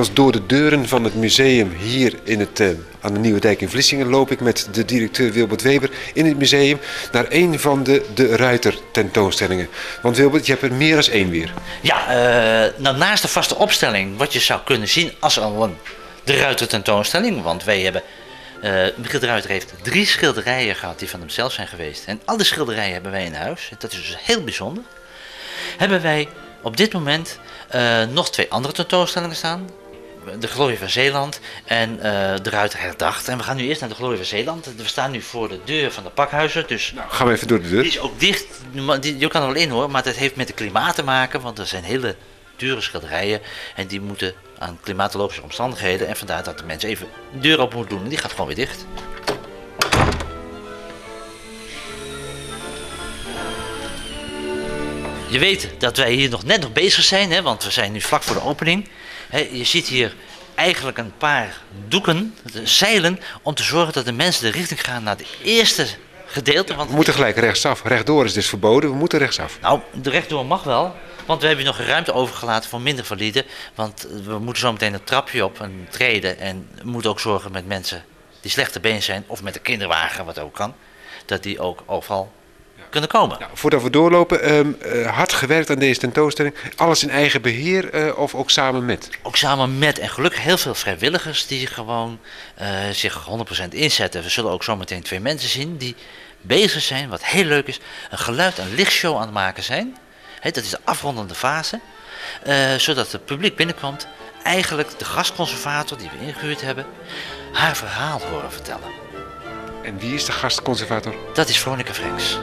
inmiddels door de deuren van het museum hier in het, uh, aan de Nieuwe Dijk in Vlissingen loop ik met de directeur Wilbert Weber in het museum naar een van de De Ruiter tentoonstellingen. Want Wilbert, je hebt er meer dan één weer. Ja, uh, nou, naast de vaste opstelling, wat je zou kunnen zien als al een De Ruiter tentoonstelling. Want wij hebben uh, de Ruiter heeft drie schilderijen gehad die van hemzelf zijn geweest. En al die schilderijen hebben wij in huis. Dat is dus heel bijzonder. Hebben wij op dit moment nog twee andere tentoonstellingen staan. De Glorie van Zeeland en uh, de Ruiter herdacht. En we gaan nu eerst naar de Glorie van Zeeland. We staan nu voor de deur van de pakhuizen. Dus nou, gaan we even door de deur. Die is ook dicht. Je kan er wel in hoor, maar dat heeft met het klimaat te maken. Want er zijn hele dure schilderijen. En die moeten aan klimatologische omstandigheden. En vandaar dat de mensen even de deur op moeten doen. En die gaat gewoon weer dicht. Je weet dat wij hier nog net nog bezig zijn, hè, want we zijn nu vlak voor de opening. Je ziet hier eigenlijk een paar doeken, zeilen, om te zorgen dat de mensen de richting gaan naar het eerste gedeelte. Want... We moeten gelijk rechtsaf. Rechtdoor is dus verboden, we moeten rechtsaf. Nou, de rechtdoor mag wel, want we hebben nog een ruimte overgelaten voor minder valide. Want we moeten zo meteen een trapje op en treden. En we moeten ook zorgen met mensen die slechte been zijn, of met een kinderwagen, wat ook kan, dat die ook overal kunnen komen. Nou, voordat we doorlopen, um, uh, hard gewerkt aan deze tentoonstelling. Alles in eigen beheer uh, of ook samen met? Ook samen met. En gelukkig heel veel vrijwilligers die gewoon uh, zich 100% inzetten. We zullen ook zometeen twee mensen zien die bezig zijn, wat heel leuk is, een geluid- en lichtshow aan het maken zijn. He, dat is de afrondende fase. zodat het publiek binnenkomt, eigenlijk de gastconservator die we ingehuurd hebben, haar verhaal horen vertellen. En wie is de gastconservator? Dat is Veronica Franks.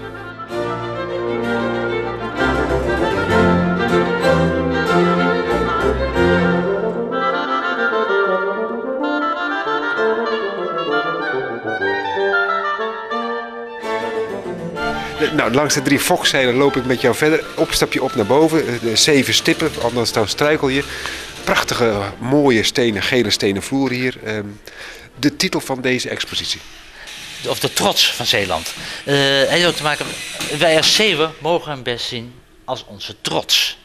Nou, langs de drie fokzeilen loop ik met jou verder. Opstapje op naar boven. Eh, de zeven stippen, anders dan struikel je. Prachtige, mooie stenen, gele stenen vloer hier. Ehm, de titel van deze expositie? Of de trots van Zeeland. Uh, heeft ook te maken, wij als Zeeuwen mogen hem best zien als onze trots.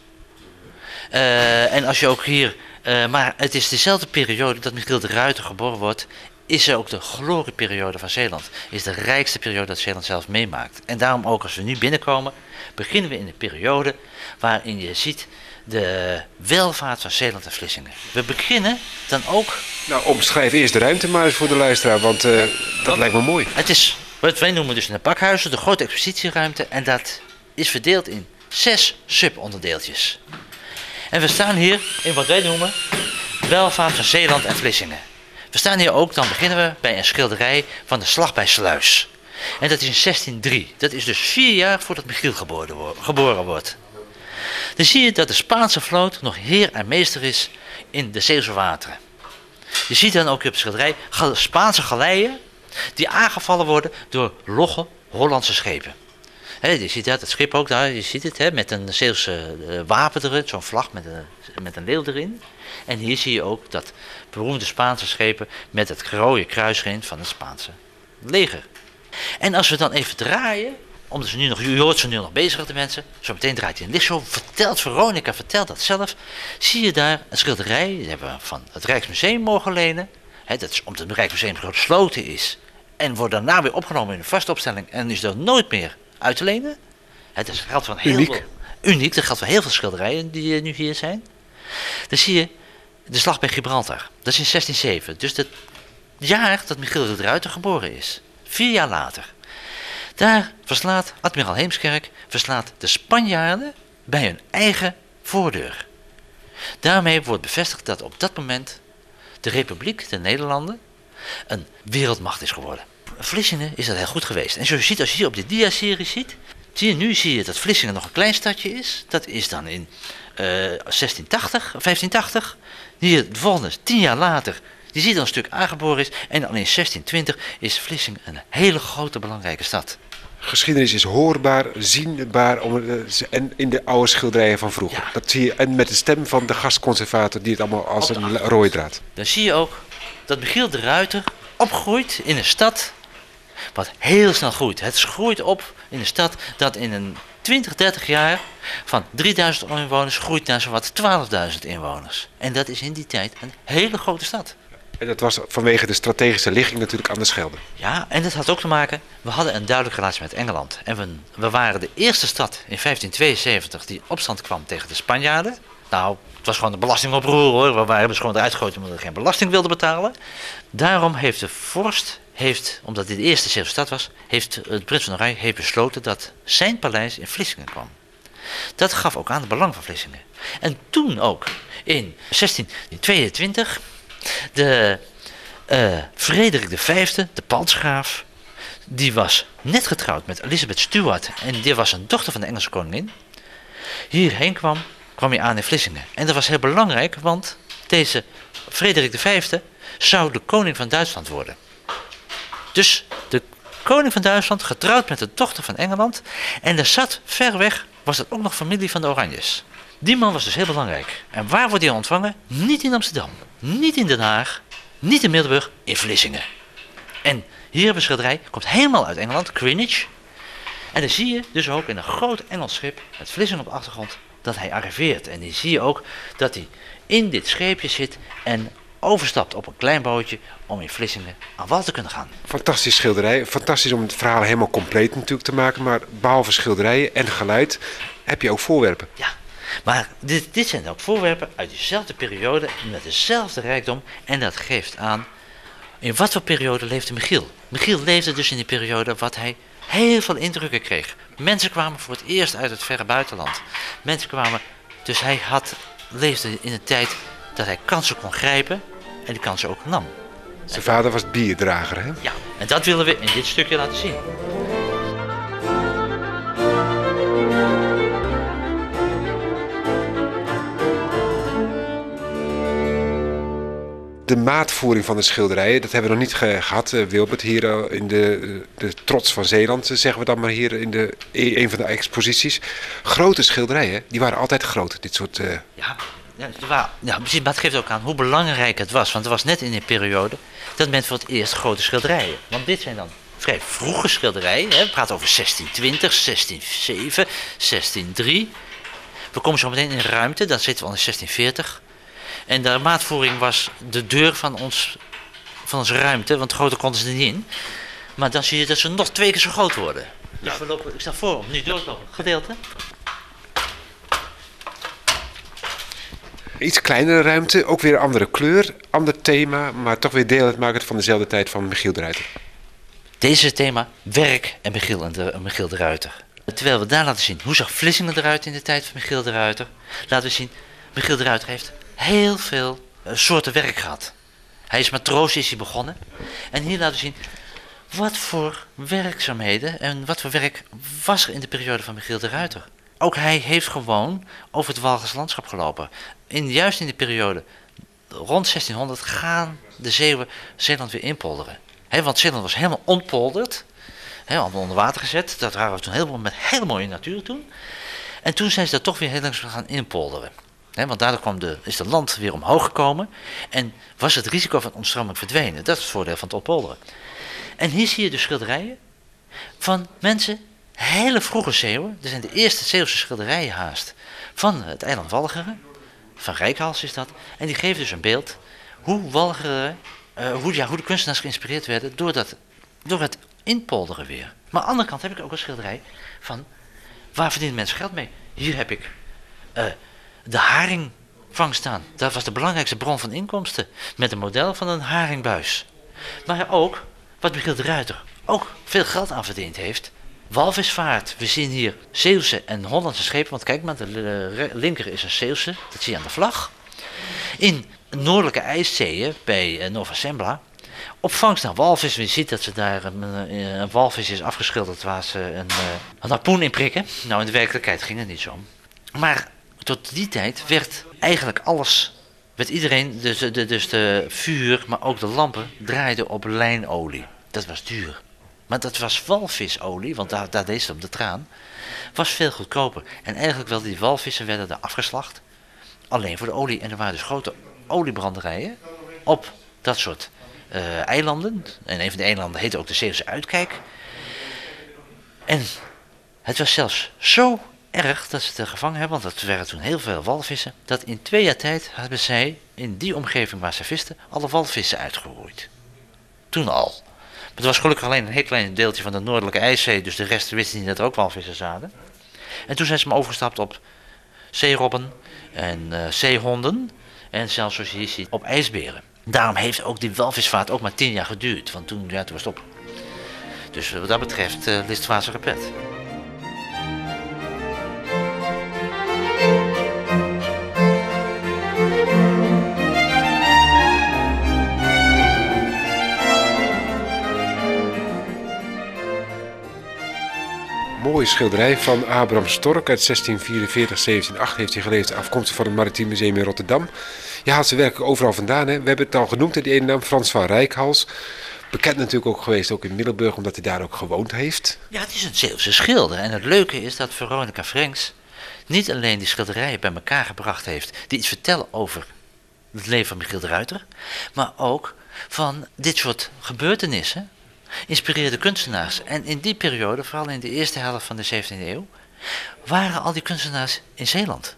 Uh, en als je ook hier, uh, maar het is dezelfde periode dat Michiel de Ruiter geboren wordt is er ook de glorieperiode van Zeeland. Is de rijkste periode dat Zeeland zelf meemaakt. En daarom ook als we nu binnenkomen, beginnen we in de periode waarin je ziet de welvaart van Zeeland en Vlissingen. We beginnen dan ook... Nou, omschrijf eerst de ruimte maar eens voor de luisteraar, want uh, dat lijkt me mooi. Het is wat wij noemen dus een pakhuizen, de grote expositieruimte. En dat is verdeeld in zes subonderdeeltjes. En we staan hier in wat wij noemen welvaart van Zeeland en Vlissingen. We staan hier ook, dan beginnen we bij een schilderij van de slag bij Sluis. En dat is in 1603. Dat is dus vier jaar voordat Michiel geboren wordt. Dan zie je dat de Spaanse vloot nog heer en meester is in de Zeeuwse wateren. Je ziet dan ook op het schilderij Spaanse galeien die aangevallen worden door logge Hollandse schepen. je ziet dat, het schip ook daar, je ziet het, met een Zeeuwse uh, wapen erin, zo'n vlag met een, met een leeuw erin. En hier zie je ook dat beroemde Spaanse schepen met het rode kruis erin van het Spaanse leger. En als we dan even draaien, omdat ze nu nog, je hoort ze nu nog bezig de mensen, zo meteen draait hij een lichtshow, vertelt Veronica, vertelt dat zelf, zie je daar een schilderij, die hebben we van het Rijksmuseum mogen lenen, dat is omdat het Rijksmuseum gesloten is, en wordt daarna weer opgenomen in een vastopstelling en is er nooit meer uit te lenen. Het is geldt van heel uniek. veel, uniek, dat geldt voor heel veel schilderijen die nu hier zijn. Dan zie je de slag bij Gibraltar. Dat is in 1607. Dus het jaar dat Michiel de Ruiter geboren is. Vier jaar later. Daar verslaat admiraal Heemskerk verslaat de Spanjaarden bij hun eigen voordeur. Daarmee wordt bevestigd dat op dat moment de Republiek, de Nederlanden, een wereldmacht is geworden. Vlissingen is dat heel goed geweest. En zoals je ziet, als je hier op de dia-serie ziet, zie je nu zie je dat Vlissingen nog een klein stadje is. Dat is dan in uh, 1680, 1580. Hier, de volgende, tien jaar later, die ziet dan een stuk aangeboren is. En dan in 1620 is Vlissingen een hele grote belangrijke stad. Geschiedenis is hoorbaar, zienbaar en in de oude schilderijen van vroeger. Dat zie je, en met de stem van de gastconservator die het allemaal als een rode draad. Dan zie je ook dat Michiel de Ruiter opgroeit in een stad wat heel snel groeit. Het groeit op in een stad dat in een 20, 30 jaar van 3000 inwoners groeit naar zowat 12.000 inwoners. En dat is in die tijd een hele grote stad. En dat was vanwege de strategische ligging natuurlijk aan de Schelde. Ja, en dat had ook te maken, we hadden een duidelijke relatie met Engeland. En we, we waren de eerste stad in 1572 die opstand kwam tegen de Spanjaarden. Nou, het was gewoon een belastingoproer hoor. We waren dus gewoon eruit gegooid omdat we geen belasting wilden betalen. Daarom heeft de vorst, heeft, omdat dit de eerste Zeeuwse stad was, heeft het Prins van Oranje heeft besloten dat zijn paleis in Vlissingen kwam. Dat gaf ook aan het belang van Vlissingen. En toen ook, in 1622, de uh, Frederik V, de paltsgraaf, die was net getrouwd met Elizabeth Stuart en die was een dochter van de Engelse koningin. Hierheen kwam, kwam hij aan in Vlissingen. En dat was heel belangrijk, want deze Frederik V zou de koning van Duitsland worden. Dus de koning van Duitsland, getrouwd met de dochter van Engeland. En er zat ver weg, was dat ook nog familie van de Oranjes. Die man was dus heel belangrijk. En waar wordt hij ontvangen? Niet in Amsterdam, niet in Den Haag, niet in Middelburg, in Vlissingen. En hier hebben we schilderij, komt helemaal uit Engeland, Greenwich. En dan zie je dus ook in een groot Engels schip, met Vlissingen op de achtergrond, dat hij arriveert. En dan zie je ook dat hij in dit scheepje zit en overstapt op een klein bootje om in Vlissingen aan wal te kunnen gaan. Fantastisch schilderij. Fantastisch om het verhaal helemaal compleet natuurlijk te maken. Maar behalve schilderijen en geluid heb je ook voorwerpen. Ja, maar dit, dit zijn ook voorwerpen uit dezelfde periode met dezelfde rijkdom. En dat geeft aan in wat voor periode leefde Michiel. Michiel leefde dus in die periode wat hij heel veel indrukken kreeg. Mensen kwamen voor het eerst uit het verre buitenland. Mensen kwamen, dus hij had, leefde in een tijd dat hij kansen kon grijpen en die kansen ook nam. Zijn vader was bierdrager, hè? Ja, en dat willen we in dit stukje laten zien. De maatvoering van de schilderijen, dat hebben we nog niet gehad, uh, Wilbert, hier uh, in de, de trots van Zeeland, eh, zeggen we dan maar hier in de, een van de exposities. Grote schilderijen, die waren altijd groot, dit soort... Ja, ja, ja, precies, maar het geeft ook aan hoe belangrijk het was. Want het was net in die periode dat men voor het eerst grote schilderijen. Want dit zijn dan vrij vroege schilderijen. Hè. We praten over 1620, 1607, 1603. We komen zo meteen in ruimte, dan zitten we al in 1640. En de maatvoering was de deur van, ons, van onze ruimte, want groter konden ze er niet in. Maar dan zie je dat ze nog twee keer zo groot worden. Dus we lopen, ik sta voor om nu door te lopen. Gedeelte. Iets kleinere ruimte, ook weer een andere kleur, ander thema, maar toch weer deel uitmaken van dezelfde tijd van Michiel de Ruiter. Deze thema, werk en Michiel, en de, Michiel de Ruiter. Terwijl we daar laten zien, hoe zag Vlissingen eruit in de tijd van Michiel de Ruiter, laten we zien, Michiel de Ruiter heeft heel veel uh, soorten werk gehad. Hij is matroos is hij begonnen. En hier laten we zien wat voor werkzaamheden en wat voor werk was er in de periode van Michiel de Ruiter. Ook hij heeft gewoon over het Walgers landschap gelopen. In, juist in die periode rond 1600 gaan de Zeeuwen Zeeland weer inpolderen. Want Zeeland was helemaal ontpolderd. He, allemaal onder water gezet. Dat waren we toen helemaal met hele mooie natuur toen. En toen zijn ze dat toch weer heel langzaam gaan inpolderen want daardoor kwam de, is de land weer omhoog gekomen en was het risico van ontstroming verdwenen. Dat is het voordeel van het oppolderen. En hier zie je de schilderijen van mensen, hele vroege Zeeuwen. Er zijn de eerste Zeeuwse schilderijen haast van het eiland Walcheren. Van Rijkhals is dat. En die geven dus een beeld hoe Walcheren, uh, hoe, ja, hoe de kunstenaars geïnspireerd werden door, dat, door het inpolderen weer. Maar aan de andere kant heb ik ook een schilderij van waar verdienen mensen geld mee. Hier heb ik... Uh, de haringvang staan. Dat was de belangrijkste bron van inkomsten. Met een model van een haringbuis. Maar ook, wat Michiel de Ruiter ook veel geld aan verdiend heeft. Walvisvaart. We zien hier Zeeuwse en Hollandse schepen. Want kijk maar, de linker is een Zeeuwse. Dat zie je aan de vlag. In noordelijke ijszeeën bij eh, Nova Sembla. Op vangst naar walvis. We zien dat ze daar een, een walvis is afgeschilderd waar ze een, eh, een harpoen in prikken. Nou, in de werkelijkheid ging het niet zo. Maar tot die tijd werd eigenlijk alles, werd iedereen, dus de, dus de vuur, maar ook de lampen, draaiden op lijnolie. Dat was duur. Maar dat was walvisolie, want daar, daar deed ze op de traan, was veel goedkoper. En eigenlijk wel die walvissen werden daar afgeslacht, alleen voor de olie. En er waren dus grote oliebranderijen op dat soort uh, eilanden. En een van de eilanden heette ook de Zeeuwse Uitkijk. En Het was zelfs zo erg dat ze het gevangen hebben, want dat waren toen heel veel walvissen, dat in twee jaar tijd hebben zij in die omgeving waar ze visten alle walvissen uitgeroeid. Toen al. Maar het was gelukkig alleen een heel klein deeltje van de noordelijke IJszee, dus de rest wisten niet dat er ook walvissen zaten. En toen zijn ze maar overgestapt op zeerobben en uh, zeehonden en zelfs zoals je hier ziet op ijsberen. Daarom heeft ook die walvisvaart ook maar tien jaar geduurd, want toen, ja, toen was het op. Dus wat dat betreft uh, ligt het repet. Mooie schilderij van Abraham Stork uit 1644, 1708 heeft hij gelezen, afkomstig van het Maritiem Museum in Rotterdam. Je haalt ze werkelijk overal vandaan. Hè? We hebben het al genoemd, die ene naam, Frans van Rijkhals. Bekend natuurlijk ook geweest, ook in Middelburg, omdat hij daar ook gewoond heeft. Ja, het is een Zeeuwse schilder. En het leuke is dat Veronica Frenks niet alleen die schilderijen bij elkaar gebracht heeft, die iets vertellen over het leven van Michiel de Ruiter, maar ook van dit soort gebeurtenissen inspireerde kunstenaars. En in die periode, vooral in de eerste helft van de 17e eeuw, waren al die kunstenaars in Zeeland.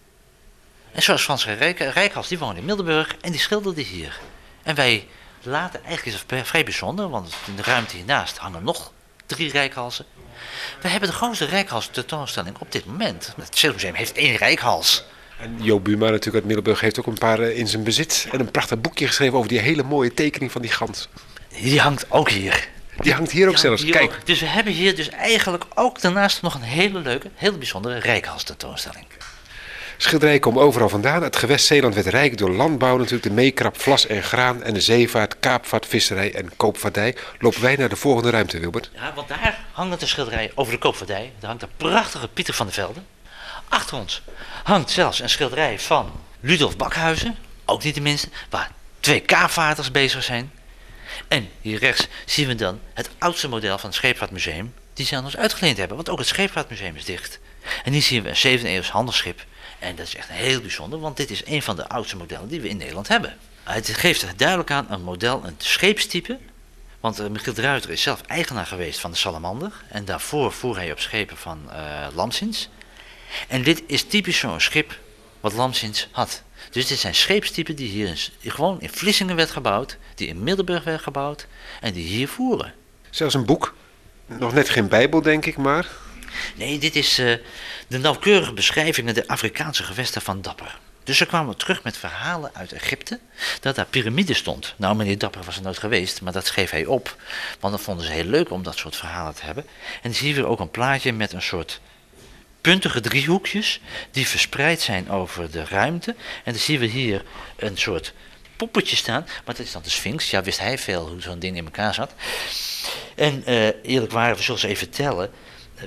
En zoals Frans Rijk, Rijkhals, die woonde in Middelburg en die schilderde hier. En wij laten, eigenlijk is het vrij bijzonder, want in de ruimte hiernaast hangen nog drie rijkhalsen. We hebben de grootste rijkhals tentoonstelling op dit moment. Het Zeemuseum heeft één rijkhals. En Jo Buma natuurlijk uit Middelburg heeft ook een paar eh, in zijn bezit. En een prachtig boekje geschreven over die hele mooie tekening van die gans. Die hangt ook hier. Die hangt hier ook zelfs. Kijk. Dus we hebben hier dus eigenlijk ook daarnaast nog een hele leuke, hele bijzondere rijkhalstentoonstelling. Schilderijen komen overal vandaan. Het gewest Zeeland werd rijk door landbouw natuurlijk, de meekrap, vlas en graan en de zeevaart, kaapvaart, visserij en koopvaardij. Lopen wij naar de volgende ruimte, Wilbert? Ja, want daar hangt een schilderij over de koopvaardij. Daar hangt een prachtige Pieter van der Velde. Achter ons hangt zelfs een schilderij van Ludolf Bakhuizen, ook niet de minste, waar twee kaapvaarders bezig zijn. En hier rechts zien we dan het oudste model van het Scheepvaartmuseum, die ze aan ons uitgeleend hebben, want ook het Scheepvaartmuseum is dicht. En hier zien we een 7 eeuws handelsschip. En dat is echt heel bijzonder, want dit is een van de oudste modellen die we in Nederland hebben. Het geeft duidelijk aan een model, een scheepstype. Want uh, Michiel de is zelf eigenaar geweest van de Salamander. En daarvoor voer hij op schepen van uh, Lamsins. En dit is typisch zo'n schip wat Lamsins had. Dus dit zijn scheepstypen die hier gewoon in Vlissingen werd gebouwd, die in Middelburg werd gebouwd en die hier voeren. Zelfs een boek. Nog net geen Bijbel, denk ik, maar. Nee, dit is uh, de nauwkeurige beschrijvingen der Afrikaanse gewesten van Dapper. Dus ze kwamen terug met verhalen uit Egypte, dat daar piramide stond. Nou, meneer Dapper was er nooit geweest, maar dat schreef hij op. Want dat vonden ze heel leuk om dat soort verhalen te hebben. En dan zie je weer ook een plaatje met een soort puntige driehoekjes die verspreid zijn over de ruimte. En dan zien we hier een soort poppetje staan, maar dat is dan de Sphinx. Ja, wist hij veel hoe zo'n ding in elkaar zat. En uh, eerlijk waar, we zullen ze even tellen.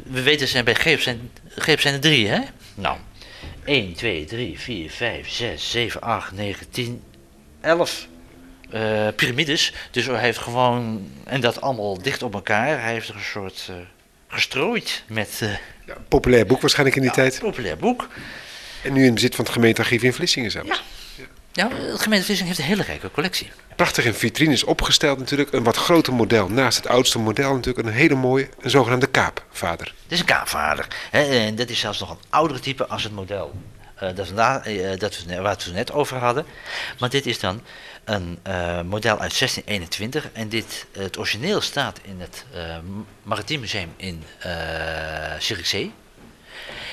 We weten zijn bij Geep zijn, zijn er drie, hè? Nou, 1, 2, 3, 4, 5, 6, 7, 8, 9, 10, 11 uh, piramides. Dus hij heeft gewoon, en dat allemaal dicht op elkaar. Hij heeft er een soort uh, gestrooid met... Uh, ja, populair boek waarschijnlijk in die ja, tijd. populair boek. En nu in bezit van het gemeentearchief in Vlissingen zelfs. Ja. Ja, de gemeente Vlissingen heeft een hele rijke collectie. Prachtig in vitrines opgesteld natuurlijk. Een wat groter model. Naast het oudste model natuurlijk een hele mooie, een zogenaamde kaapvader. Dit is een kaapvader. Hè, en dat is zelfs nog een oudere type als het model uh, dat, we, uh, dat we, waar we het net over hadden. Maar dit is dan een uh, model uit 1621. En dit, het origineel staat in het Maritiem Museum in Zierikzee.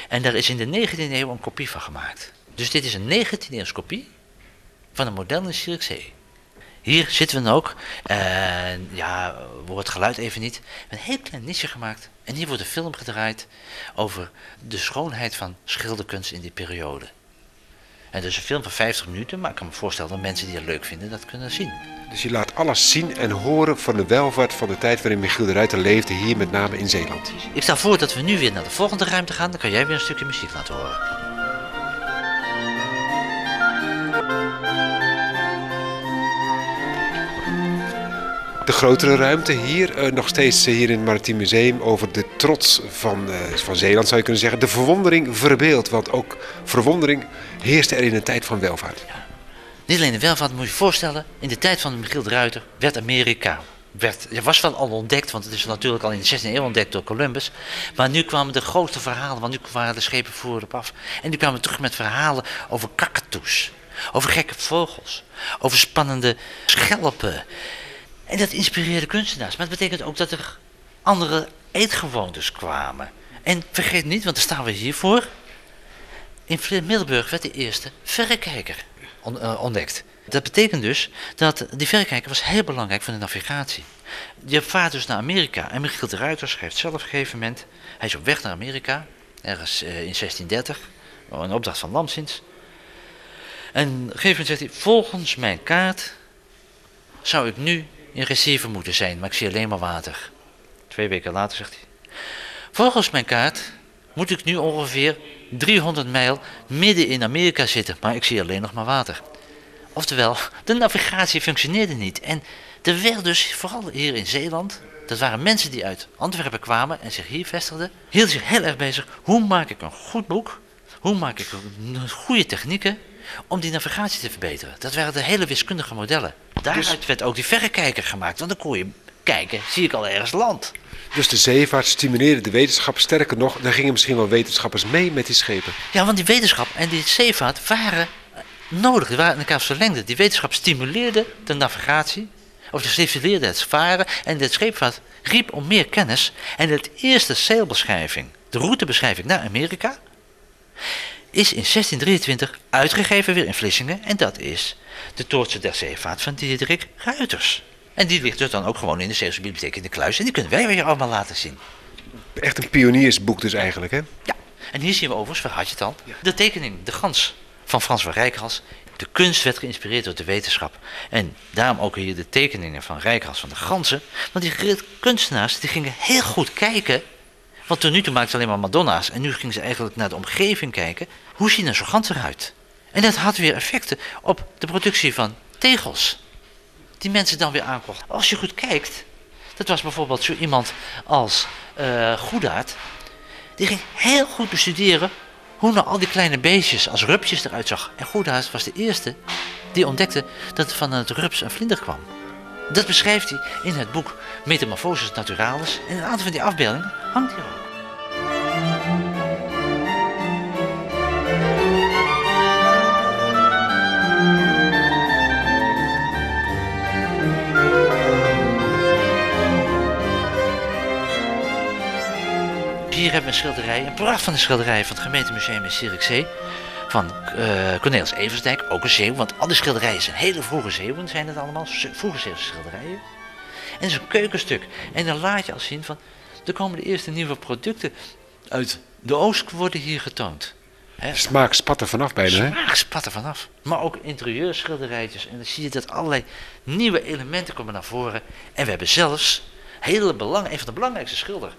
En daar is in de 19e eeuw een kopie van gemaakt. Dus dit is een 19e eeuws kopie van een model in Zierikzee. Hier zitten we dan ook. En ja, wordt het geluid even niet. Een heel klein niche gemaakt. En hier wordt een film gedraaid over de schoonheid van schilderkunst in die periode. En dat is een film van 50 minuten, maar ik kan me voorstellen dat mensen die het leuk vinden dat kunnen zien. Dus je laat alles zien en horen van de welvaart van de tijd waarin Michiel de Ruiter leefde, hier met name in Zeeland. Ik stel voor dat we nu weer naar de volgende ruimte gaan, dan kan jij weer een stukje muziek laten horen. De grotere ruimte hier, uh, nog steeds hier in het Maritiem Museum, over de trots van, uh, van Zeeland zou je kunnen zeggen. De verwondering verbeeld, want ook verwondering heerste er in een tijd van welvaart. Niet alleen de welvaart, moet je je voorstellen, in de tijd van Michiel de Ruiter werd Amerika werd, het was wel al ontdekt, want het is natuurlijk al in de 16e eeuw ontdekt door Columbus. Maar nu kwamen de grote verhalen, want nu waren de schepen voor op af. En nu kwamen we terug met verhalen over kakatoes, over gekke vogels, over spannende schelpen. En dat inspireerde kunstenaars. Maar het betekent ook dat er andere eetgewoontes kwamen. En vergeet niet, want daar staan we hier voor. In Middelburg werd de eerste verrekijker eh, ontdekt. Dat betekent dus dat die verrekijker was heel belangrijk voor de navigatie. Je vaart dus naar Amerika en Michiel de Ruiter schrijft zelf op een gegeven moment... Hij is op weg naar Amerika, ergens eh, in 1630, een opdracht van Lamsins. En op een gegeven moment zegt hij, volgens mijn kaart zou ik nu in Recife moeten zijn, maar ik zie alleen maar water. Twee weken later zegt hij, volgens mijn kaart moet ik nu ongeveer 300 mijl midden in Amerika zitten, maar ik zie alleen nog maar water. Oftewel, de navigatie functioneerde niet. En er werd dus, vooral hier in Zeeland, dat waren mensen die uit Antwerpen kwamen en zich hier vestigden, hielden zich heel erg bezig. Hoe maak ik een goed boek? Hoe maak ik goede technieken om die navigatie te verbeteren? Dat waren de hele wiskundige modellen. Daaruit dus- werd ook die verrekijker gemaakt, want dan kon je kijken, zie ik al ergens land. Dus de zeevaart stimuleerde de wetenschap. Sterker nog, daar gingen misschien wel wetenschappers mee met die schepen. Ja, want die wetenschap en die zeevaart waren nodig. Die waren in elkaar verlengde. Die wetenschap stimuleerde de navigatie. Of die stimuleerde het varen. En de scheepvaart riep om meer kennis. En de eerste zeilbeschrijving, de routebeschrijving naar Amerika, is in 1623 uitgegeven weer in Vlissingen. En dat is de Toortse der Zeevaart van Diederik Ruiters. En die ligt dus dan ook gewoon in de Zeeuwse Bibliotheek in de Kluis. En die kunnen wij weer allemaal laten zien. Echt een pioniersboek dus eigenlijk, hè? Ja. En hier zien we overigens, waar had je het al? De tekening, de gans van Frans van Rijkhals. De kunst werd geïnspireerd door de wetenschap. En daarom ook hier de tekeningen van Rijkhals van de ganzen. Want die kunstenaars die gingen heel goed kijken. Want tot nu toe maakten ze alleen maar Madonna's. En nu gingen ze eigenlijk naar de omgeving kijken. Hoe ziet een zo'n gans eruit? En dat had weer effecten op de productie van tegels die mensen dan weer aankochten. Als je goed kijkt, dat was bijvoorbeeld zo iemand als uh, Goedaard. Die ging heel goed bestuderen hoe nou al die kleine beestjes als rupjes eruit zag. En Goedaard was de eerste die ontdekte dat van het rups een vlinder kwam. Dat beschrijft hij in het boek Metamorphosis Naturalis. En een aantal van die afbeeldingen hangt hier ook. hier hebben we een schilderij, een prachtige schilderij van het gemeentemuseum in Zierikzee. Van uh, Cornelis Eversdijk, ook een zeeuw, want alle schilderijen zijn hele vroege zeeuwen, zijn het allemaal, vroege zeeuwse schilderijen. En een keukenstuk. En dan laat je al zien van, er komen de eerste nieuwe producten uit de Oost worden hier getoond. He. Smaak spat er vanaf bijna? Smaak spat er vanaf. Maar ook interieurschilderijtjes. En dan zie je dat allerlei nieuwe elementen komen naar voren. En we hebben zelfs hele belang, een van de belangrijkste schilder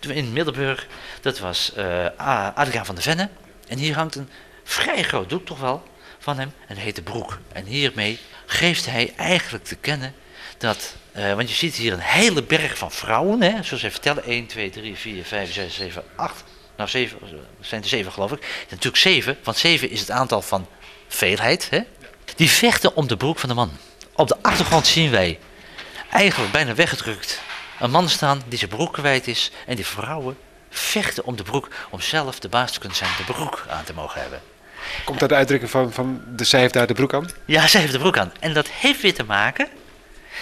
in Middelburg. Dat was uh, Adriaan van der Venne. En hier hangt een vrij groot doek toch wel van hem. En dat heet de Broek. En hiermee geeft hij eigenlijk te kennen dat... Uh, want je ziet hier een hele berg van vrouwen. Hè, zoals hij vertellen. 1, 2, 3, 4, 5, 6, 7, 8. Nou, 7, zijn er 7 geloof ik. natuurlijk 7. Want 7 is het aantal van veelheid. Hè. Die vechten om de broek van de man. Op de achtergrond zien wij eigenlijk bijna weggedrukt een man staan die zijn broek kwijt is en die vrouwen vechten om de broek om zelf de baas te kunnen zijn de broek aan te mogen hebben. Komt dat de uitdrukking van, van de zij heeft daar de broek aan? Ja, zij heeft de broek aan. En dat heeft weer te maken,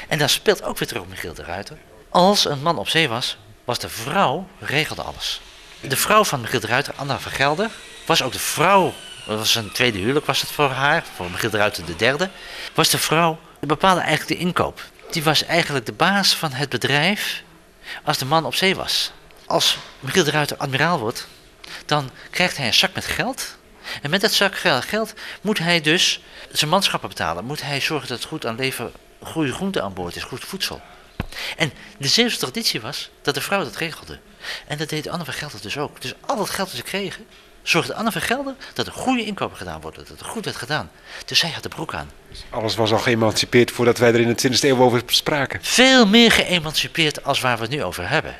en dat speelt ook weer terug Michiel de Ruiter. Als een man op zee was, was de vrouw, regelde alles. De vrouw van Michiel de Ruiter, Anna van Gelder, was ook de vrouw, dat was een tweede huwelijk was het voor haar, voor Michiel de Ruiter de derde, was de vrouw, die bepaalde eigenlijk de inkoop die was eigenlijk de baas van het bedrijf als de man op zee was. Als Michiel de Ruiter admiraal wordt, dan krijgt hij een zak met geld. En met dat zak geld moet hij dus zijn manschappen betalen. Moet hij zorgen dat het goed aan leven, goede groente aan boord is, goed voedsel. En de Zeeuwse traditie was dat de vrouw dat regelde. En dat deed Anne van Gelder dus ook. Dus al dat geld dat ze kregen, zorgde Anne van Gelder dat er goede inkopen gedaan worden. Dat er goed werd gedaan. Dus zij had de broek aan. Alles was al geëmancipeerd voordat wij er in de 20e eeuw over spraken. Veel meer geëmancipeerd als waar we het nu over hebben.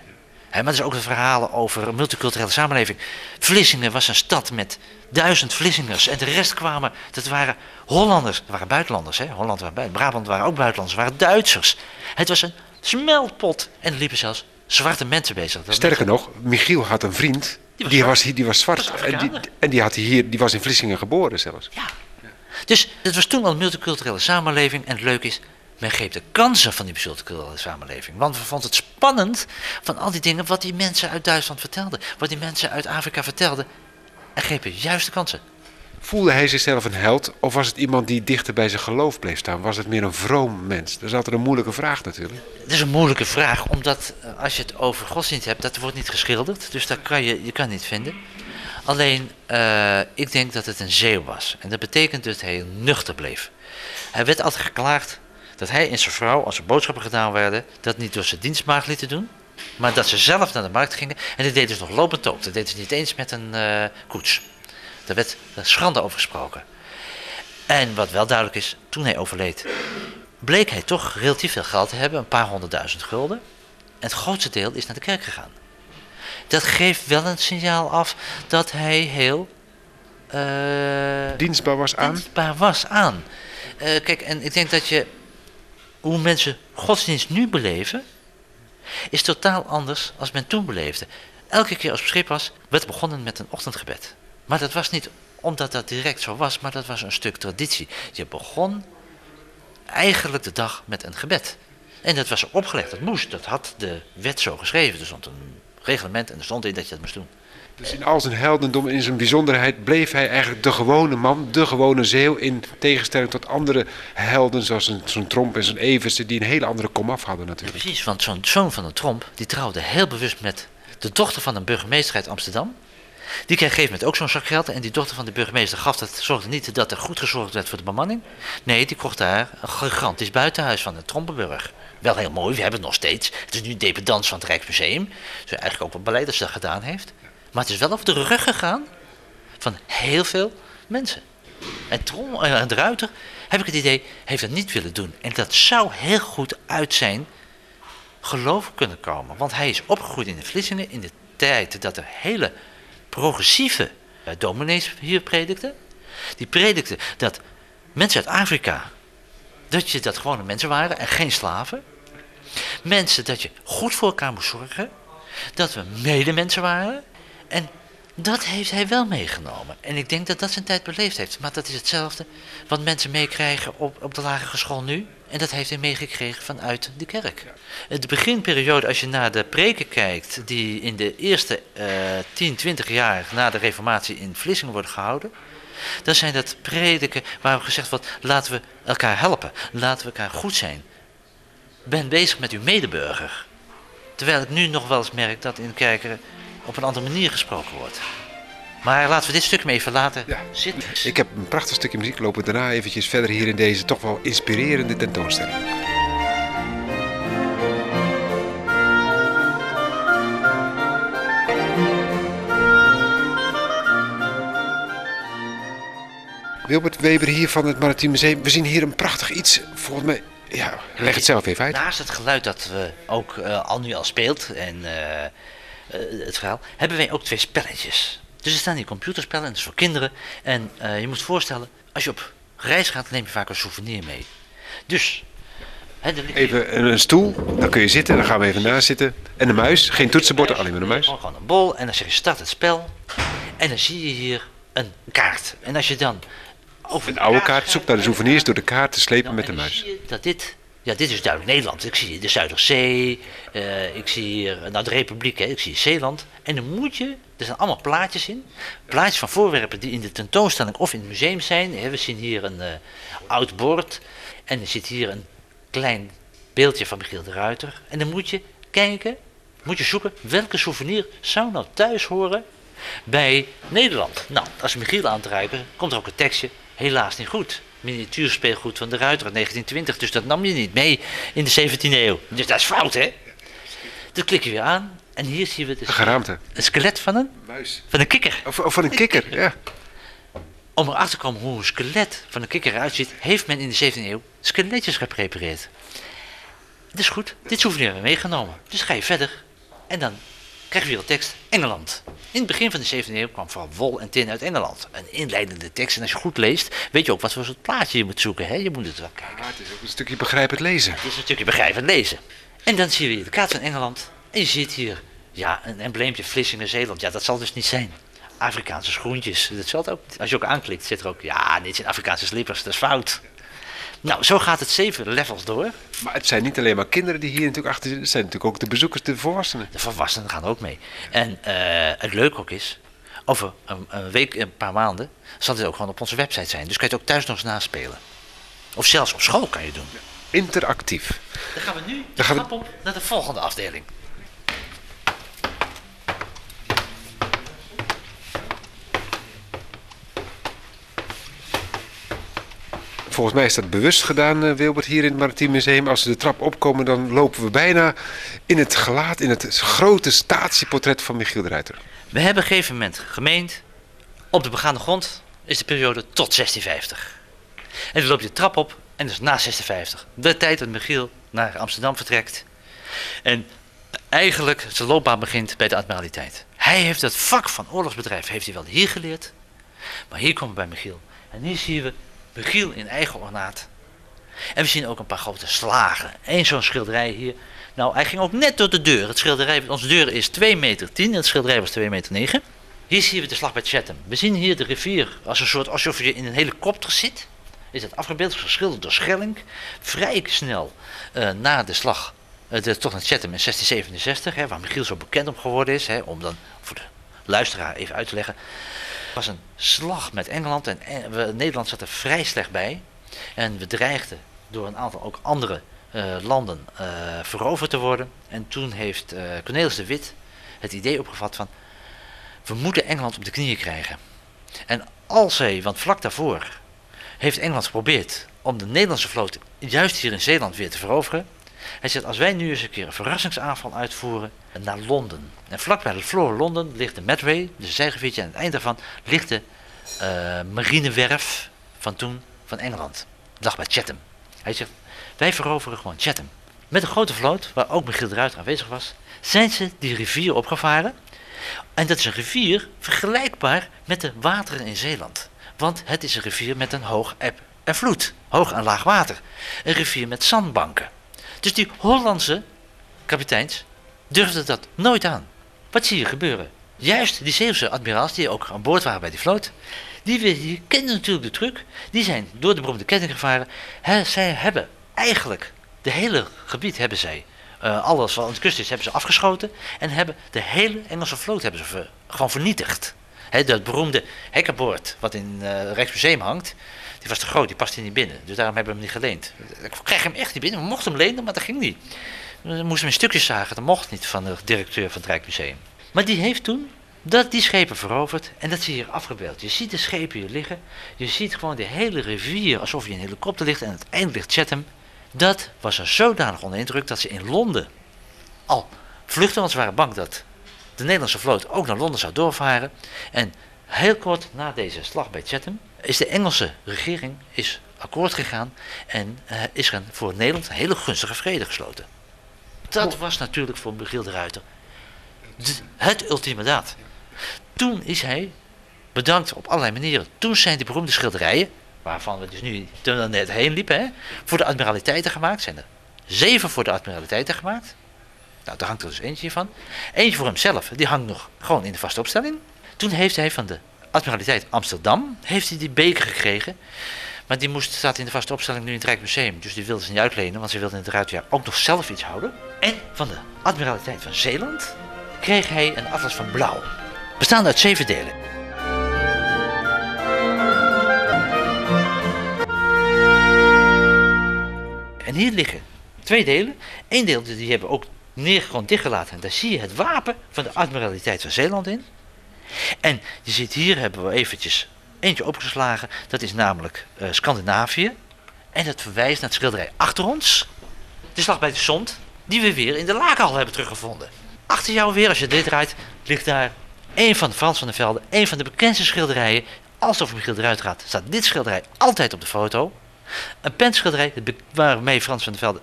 maar er is ook het verhalen over een multiculturele samenleving. Vlissingen was een stad met duizend Vlissingers. En de rest kwamen, dat waren Hollanders. Dat waren buitenlanders. Hè? Holland waren buiten, Brabant waren ook buitenlanders. waren Duitsers. Het was een smeltpot. En er liepen zelfs zwarte mensen bezig. Dat Sterker nog, Michiel had een vriend. Die was Die zwart. was, hier, die was zwart. Was en, die, en die, had hier, die was in Vlissingen geboren zelfs. Ja. Dus het was toen al een multiculturele samenleving. En het leuke is, men greep de kansen van die multiculturele samenleving. Want we vonden het spannend van al die dingen wat die mensen uit Duitsland vertelden. Wat die mensen uit Afrika vertelden. En grepen juist de kansen. Voelde hij zichzelf een held of was het iemand die dichter bij zijn geloof bleef staan? Was het meer een vroom mens? Dat is altijd een moeilijke vraag natuurlijk. Het is een moeilijke vraag, omdat eh, als je het over godsdienst hebt, dat wordt niet geschilderd. Dus dat kan je, je kan niet vinden. Alleen, eh, ik denk dat het een zeeuw was. En dat betekent dat hij nuchter bleef. Hij werd altijd geklaagd dat hij en zijn vrouw, als er boodschappen gedaan werden, dat niet door zijn dienstmaagd lieten doen. Maar dat ze zelf naar de markt gingen. En dat deden ze nog lopend ook. Dat deden ze niet eens met een eh, koets. Daar werd schande over gesproken. En wat wel duidelijk is, toen hij overleed, bleek hij toch relatief veel geld te hebben, een paar honderdduizend gulden. En het grootste deel is naar de kerk gegaan. Dat geeft wel een signaal af dat hij heel eh, Dienstbaar was aan. dienstbaar was aan. Eh, kijk, en ik denk dat je, hoe mensen godsdienst nu beleven, is totaal anders als men toen beleefde. Elke keer als op schip was, werd begonnen met een ochtendgebed. Maar dat was niet omdat dat direct zo was, maar dat was een stuk traditie. Je begon eigenlijk de dag met een gebed. En dat was opgelegd, dat moest. Dat had de wet zo geschreven. Er stond een reglement en er stond in dat je dat moest doen. Dus in al zijn heldendom en in zijn bijzonderheid bleef hij eigenlijk de gewone man, de gewone zeeuw. In tegenstelling tot andere helden zoals een- zo'n Tromp en zo'n Eversen die een hele andere komaf hadden natuurlijk. Precies, want zo'n zoon van een Tromp, die trouwde heel bewust met de dochter van een burgemeester uit Amsterdam. Die kreeg op een gegeven moment ook zo'n zak geld. En die dochter van de burgemeester gaf dat, zorgde niet dat er goed gezorgd werd voor de bemanning. Nee, die kocht daar een gigantisch buitenhuis van de Trompenburg. Wel heel mooi, we hebben het nog steeds. Het is nu dependance van het Rijksmuseum. Dus eigenlijk ook wat beleid dat ze dat gedaan heeft. Maar het is wel over de rug gegaan van heel veel mensen. En, Trom, eh, en de Ruiter, heb ik het idee, heeft dat niet willen doen. En dat zou heel goed uit zijn geloof kunnen komen. Want hij is opgegroeid in de Vlissingen in de tijd dat er hele progressieve eh, dominees hier predikten. Die predikten dat mensen uit Afrika, dat je dat gewone mensen waren en geen slaven. Mensen dat je goed voor elkaar moest zorgen. Dat we medemensen waren. En dat heeft hij wel meegenomen. En ik denk dat dat zijn tijd beleefd heeft. Maar dat is hetzelfde wat mensen meekrijgen op, op de lagere school nu. En dat heeft hij meegekregen vanuit de kerk. De beginperiode, als je naar de preken kijkt, die in de eerste eh 10, 20 jaar na de reformatie in Vlissingen worden gehouden. Dan zijn dat prediken waar gezegd wordt, laten we elkaar helpen. Laten we elkaar goed zijn. Ben bezig met uw medeburger. Terwijl ik nu nog wel eens merk dat in kerken op een andere manier gesproken wordt. Maar laten we dit stuk maar even laten Ja. zitten. Ik heb een prachtig stukje muziek lopen daarna eventjes verder hier in deze toch wel inspirerende tentoonstelling. Wilbert Weber hier van het Maritiem Museum. We zien hier een prachtig iets. Volgens mij, ja, leg het zelf even uit. Naast het geluid dat we ook eh, al nu al speelt en eh, eh, het verhaal, hebben wij ook twee spelletjes. Dus er staan hier computerspellen, en dat is voor kinderen. En eh, je moet je voorstellen, als je op reis gaat, neem je vaak een souvenir mee. Dus, hè, Even een, stoel, dan kun je zitten, dan gaan we even naast zitten. En een muis, geen toetsenbord, alleen maar een muis. Gewoon gewoon een bol en dan zeg je start het spel. En dan zie je hier een kaart. En als je dan over Een de oude kaart, gaat, zoek naar de souvenirs door de kaart te slepen dan- met de muis. zie je dat dit, ja, dit is duidelijk Nederland. Ik zie de Zuiderzee, eh, ik zie hier, nou de Republiek, hè, ik zie Zeeland. En dan moet je, er zijn allemaal plaatjes in. Plaatjes van voorwerpen die in de tentoonstelling of in het museum zijn. We zien hier een eh, oud bord. En er zit hier een klein beeldje van Michiel de Ruiter. En dan moet je kijken, moet je zoeken welke souvenir zou nou thuis horen bij Nederland. Nou, als Michiel aan komt er ook een tekstje. Helaas niet goed. Miniatuurspeelgoed van de Ruiter uit 1920. Dus dat nam je niet mee in de 17e eeuw. Dus dat is fout, hè? Dan klik je weer aan. En hier zien we Een dus geraamte. een skelet van een, Muis. van een kikker. Of, of van een kikker, ja. Om erachter te komen hoe een skelet van een kikker eruit ziet, heeft men in de 17e eeuw skeletjes geprepareerd. Het is goed, dit souvenir hebben we meegenomen. Dus ga je verder en dan krijg je weer een tekst Engeland. In het begin van de 17e eeuw kwam vooral wol en tin uit Engeland. Een inleidende tekst en als je goed leest, weet je ook wat voor soort plaatje je moet zoeken. Hè? Je moet het wel kijken. Maar het is ook een stukje begrijpend lezen. Het is natuurlijk begrijpend lezen. En dan zie je hier de kaart van Engeland. En je ziet hier, ja, een embleempje Vlissingen, Zeeland. Ja, dat zal dus niet zijn. Afrikaanse schoentjes. Dat zal het ook, als je ook aanklikt, zit er ook, ja, dit zijn Afrikaanse slippers, dat is fout. Nou, zo gaat het zeven levels door. Maar het zijn niet alleen maar kinderen die hier natuurlijk achter zitten. Het zijn natuurlijk ook de bezoekers, de volwassenen. De volwassenen gaan ook mee. En eh, het leuke ook is, over een, een, week, een paar maanden, zal dit ook gewoon op onze website zijn. Dus kan je het ook thuis nog eens naspelen. Of zelfs op school kan je het doen. Interactief. Dan gaan we nu de gaan we... op naar de volgende afdeling. Volgens mij is dat bewust gedaan, uh, Wilbert, hier in het Maritiem Museum. Als we de trap opkomen, dan lopen we bijna in het gelaat, in het grote statieportret van Michiel de Ruiter. We hebben op een gegeven moment gemeend, op de begaande grond is de periode tot 1650. En dan loop je de trap op en dus na 56. De tijd dat Michiel naar Amsterdam vertrekt. En eigenlijk zijn loopbaan begint bij de admiraliteit. Hij heeft het vak van oorlogsbedrijf heeft hij wel hier geleerd. Maar hier komen we bij Michiel. En hier zien we Michiel in eigen ornaat. En we zien ook een paar grote slagen. Eén zo'n schilderij hier. Nou, hij ging ook net door de deur. Het schilderij, onze deur is 2 meter 10 en het schilderij was 2 meter 9. Hier zien we de slag bij Chatham. We zien hier de rivier als een soort, alsof je in een helikopter zit. Is het afgebeeld, geschilderd door Schelling. Vrij snel uh, na de slag, uh, de, toch naar Chatham in 1667, hè, waar Michiel zo bekend om geworden is. Hè, om dan voor de luisteraar even uit te leggen was een slag met Engeland en we, Nederland zat er vrij slecht bij. En we dreigden door een aantal ook andere uh, landen uh, veroverd te worden. En toen heeft uh, Cornelis de Wit het idee opgevat van... we moeten Engeland op de knieën krijgen. En als hij, want vlak daarvoor heeft Engeland geprobeerd om de Nederlandse vloot juist hier in Zeeland weer te veroveren. Hij zegt, als wij nu eens een keer een verrassingsaanval uitvoeren naar Londen. En vlakbij de Floor Londen ligt de Medway, dus een zijgeviertje. En aan het eind daarvan ligt de uh, marinewerf van toen van Engeland. Dat lag bij Chatham. Hij zegt, wij veroveren gewoon Chatham. Met een grote vloot, waar ook Michiel de Ruiter aanwezig was, zijn ze die rivier opgevaren. En dat is een rivier vergelijkbaar met de wateren in Zeeland. Want het is een rivier met een hoog eb en vloed. Hoog en laag water. Een rivier met zandbanken. Dus die Hollandse kapiteins durfden dat nooit aan. Wat zie je gebeuren? Juist die Zeeuwse admiraals die ook aan boord waren bij die vloot, die, die kenden natuurlijk de truc. Die zijn door de beroemde ketting gevaren. Zij hebben eigenlijk de hele gebied hebben zij, uh, alles wat aan de kust is, hebben ze afgeschoten. En hebben de hele Engelse vloot hebben ze gewoon vernietigd. Dat beroemde hekkenboord wat in uh, Rijksmuseum hangt, die was te groot, die paste niet binnen. Dus daarom hebben we hem niet geleend. Ik kreeg hem echt niet binnen. We mochten hem lenen, maar dat ging niet. We moesten hem in stukjes zagen. Dat mocht niet van de directeur van het Rijksmuseum. Maar die heeft toen dat die schepen veroverd. En dat zie je hier afgebeeld. Je ziet de schepen hier liggen. Je ziet gewoon de hele rivier alsof je in een helikopter ligt. En het eind ligt Chatham. Dat was er zodanig onder indruk dat ze in Londen al vluchten. Want ze waren bang dat de Nederlandse vloot ook naar Londen zou doorvaren. En heel kort na deze slag bij Chatham is de Engelse regering is akkoord gegaan en uh, is er voor Nederland een hele gunstige vrede gesloten. Dat was natuurlijk voor Michiel de Ruiter het ultieme daad. Toen is hij bedankt op allerlei manieren. Toen zijn die beroemde schilderijen, waarvan we dus nu net heen liepen, hè, voor de admiraliteiten gemaakt. Zijn er zeven voor de admiraliteiten gemaakt. Nou, daar hangt er dus eentje van. Eentje voor hemzelf, die hangt nog gewoon in de vaste opstelling. Toen heeft hij van de admiraliteit Amsterdam heeft hij die beker gekregen. Maar die moest, staat in de vaste opstelling nu in het Rijksmuseum. Dus die wilden ze niet uitlenen, want ze wilden in het ruitjaar ook nog zelf iets houden. En van de admiraliteit van Zeeland kreeg hij een atlas van blauw. Bestaande uit zeven delen. En hier liggen twee delen. Eén deel die hebben ook neer gewoon dichtgelaten. En daar zie je het wapen van de admiraliteit van Zeeland in. En je ziet hier hebben we eventjes eentje opgeslagen. Dat is namelijk uh, Scandinavië. En dat verwijst naar het schilderij achter ons. De slag bij de Zond. Die we weer in de lakenhal hebben teruggevonden. Achter jou weer, als je dit draait, ligt daar een van Frans van der Velde. Een van de bekendste schilderijen. Als het over eruit gaat, staat dit schilderij altijd op de foto. Een penschilderij waarmee Frans van der Velde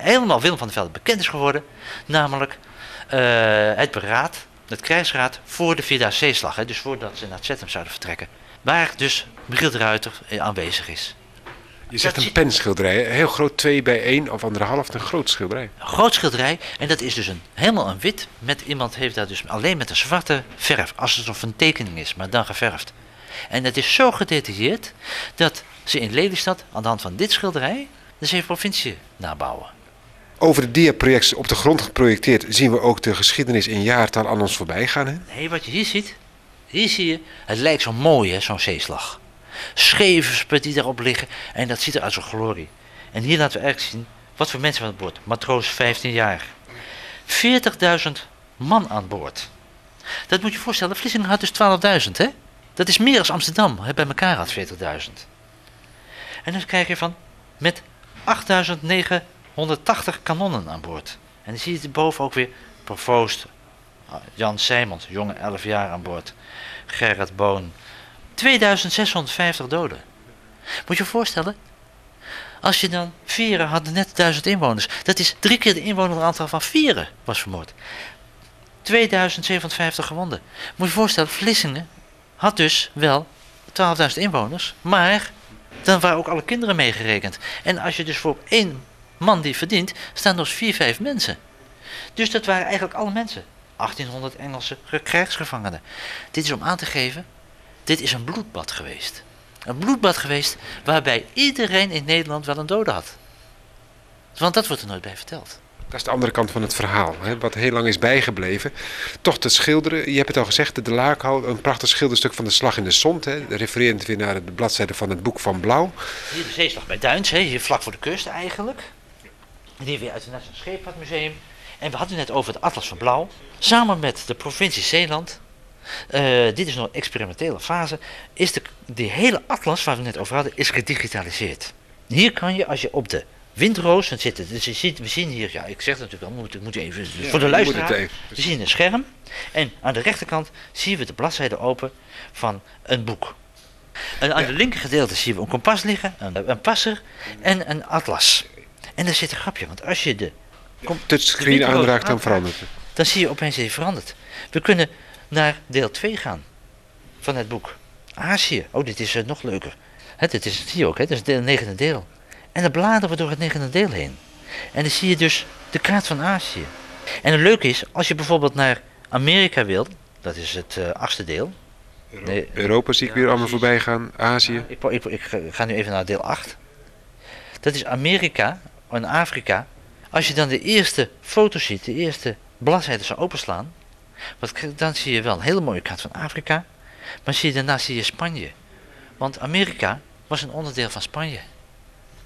helemaal Willem van der Velde bekend is geworden. Namelijk uh, het beraad het krijgsraad voor de Vierdaagse Zeeslag. Hè, dus voordat ze naar Chatham zouden vertrekken. Waar dus Michiel de Ruiter aanwezig is. Je zegt Dat een penschilderij, heel groot, 2 bij 1 of anderhalf, een groot schilderij. Een groot schilderij. En dat is dus een, helemaal een wit. Met iemand heeft dat dus alleen met een zwarte verf. Alsof het een tekening is, maar dan geverfd. En het is zo gedetailleerd dat ze in Lelystad aan de hand van dit schilderij de zeven provincie nabouwen. Over de diaprojectie op de grond geprojecteerd zien we ook de geschiedenis in jaartal aan ons voorbij gaan. Hè? Nee, wat je hier ziet, hier zie je, het lijkt zo mooi hè, zo'n zeeslag. Schevers die daarop liggen en dat ziet er uit zo'n glorie. En hier laten we eigenlijk zien wat voor mensen aan boord. Matroos 15 jaar. 40.000 man aan boord. Dat moet je voorstellen, Vlissingen had dus 12.000 hè. Dat is meer dan Amsterdam hè, bij elkaar had 40.000. En dan krijg je van met 8.980 kanonnen aan boord. En dan zie je boven ook weer Provoost, Jan Sijmons, jonge 11 jaar aan boord. Gerrit Boon. 2650 doden. Moet je je voorstellen? Als je dan Vieren had net 1000 inwoners. Dat is drie keer de inwoneraantal van Vieren was vermoord. 2750 gewonden. Moet je je voorstellen, Vlissingen had dus wel 12.000 inwoners. Maar dan waren ook alle kinderen meegerekend. En als je dus voor één man die verdient, staan dus vier, vijf mensen. Dus dat waren eigenlijk alle mensen. 1800 Engelse ge- krijgsgevangenen. Dit is om aan te geven, dit is een bloedbad geweest. Een bloedbad geweest waarbij iedereen in Nederland wel een dode had. Want dat wordt er nooit bij verteld. Dat is de andere kant van het verhaal, hè? wat heel lang is bijgebleven. Toch te schilderen, je hebt het al gezegd, de Laakhouw, een prachtig schilderstuk van de Slag in de Zond. Hè? Refererend weer naar de bladzijde van het boek van Blauw. Hier de zeeslag bij Duins, hè, hier vlak voor de kust eigenlijk. Die weer uit het Nationaal Scheepvaartmuseum. En we hadden het net over het Atlas van Blauw. Samen met de provincie Zeeland. eh, dit is nog een experimentele fase. Is de, die hele atlas waar we het net over hadden, is gedigitaliseerd. Hier kan je, als je op de windroos het zitten. Dus je ziet, we zien hier, ja, ik zeg het natuurlijk al, moet, ik moet even. voor de luisteraar. even. We zien een scherm. En aan de rechterkant zien we de bladzijde open van een boek. En aan de linker gedeelte zien we een kompas liggen, een, een passer en een atlas. En daar zit een grapje, want als je de, kom- Touchscreen de aanraakt, dan verandert het. dan zie je opeens dat hij verandert. We kunnen naar deel 2 gaan van het boek. Azië. Oh, dit is eh, nog leuker. Hè, dit is, zie je ook, hè? dat is het negende deel. En dan bladeren we door het negende deel heen. En dan zie je dus de kaart van Azië. En het leuke is, als je bijvoorbeeld naar Amerika wil, dat is het eh, achtste deel. Nee, Europa zie ik Ja, weer allemaal precies. voorbij gaan, Azië. ik, ik, ik ga- ik ga nu even naar deel 8. Dat is Amerika en Afrika. Als je dan de eerste foto ziet, de eerste bladzijde zou openslaan, wat, dan zie je wel een hele mooie kaart van Afrika. Maar zie je, daarna zie je Spanje. Want Amerika was een onderdeel van Spanje.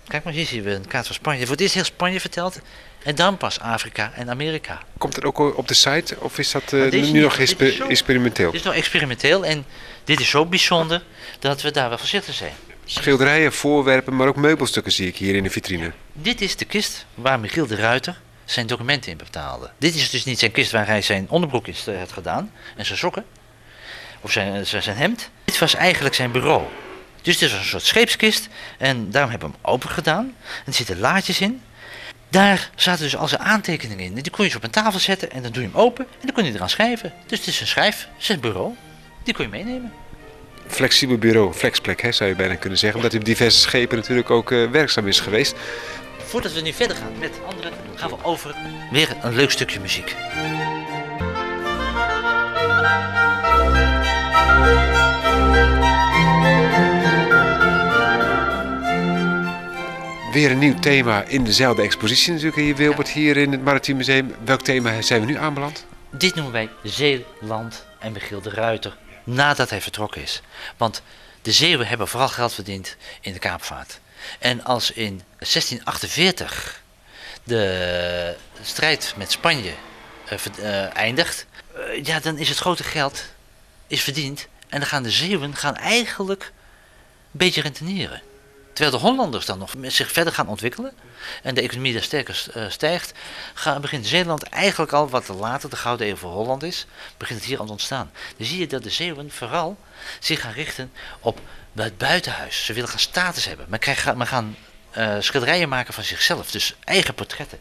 Kijk maar, hier zien we een kaart van Spanje. Er wordt eerst heel Spanje verteld en dan pas Afrika en Amerika. Komt het ook op de site of is dat eh, nu niet, nog is zo- experimenteel? Dit is nog experimenteel en dit is zo bijzonder dat we daar wel voorzichtig zijn. Schilderijen, voorwerpen, maar ook meubelstukken zie ik hier in de vitrine. Dit is de kist waar Michiel de Ruiter zijn documenten in betaalde. Dit is dus niet zijn kist waar hij zijn onderbroek in eh, had gedaan en zijn sokken. Of zijn, zijn, zijn hemd. Dit was eigenlijk zijn bureau. Dus dit was een soort scheepskist en daarom hebben we hem open gedaan. En er zitten laadjes in. Daar zaten dus al zijn aantekeningen in. Die kon je dus op een tafel zetten en dan doe je hem open en dan kon je eraan schrijven. Dus het is een schrijf, zijn bureau. Die kon je meenemen. Flexibel bureau, flexplek hè, zou je bijna kunnen zeggen. Omdat hij op diverse schepen natuurlijk ook eh, werkzaam is geweest. Voordat we nu verder gaan met anderen, gaan we over weer een leuk stukje muziek. Weer een nieuw thema in dezelfde expositie natuurlijk hier Wilbert, hier in het Maritiem Museum. Welk thema zijn we nu aanbeland? Dit noemen wij Zeeland en Michiel de Ruiter nadat hij vertrokken is. Want de Zeeuwen hebben vooral geld verdiend in de kaapvaart. En als in 1648 de strijd met Spanje eh, eh, eindigt, eh, ja, dan is het grote geld is verdiend. En dan gaan de Zeeuwen gaan eigenlijk een beetje rentenieren. Terwijl de Hollanders dan nog zich verder gaan ontwikkelen en de economie daar sterker eh, stijgt, ga- begint Zeeland eigenlijk al wat later, de Gouden Eeuw voor Holland is, begint het hier aan te ontstaan. Dan zie je dat de Zeeuwen vooral zich gaan richten op het buitenhuis. Ze willen gaan status hebben. Men, krijgt, men gaan eh, schilderijen maken van zichzelf, dus eigen portretten.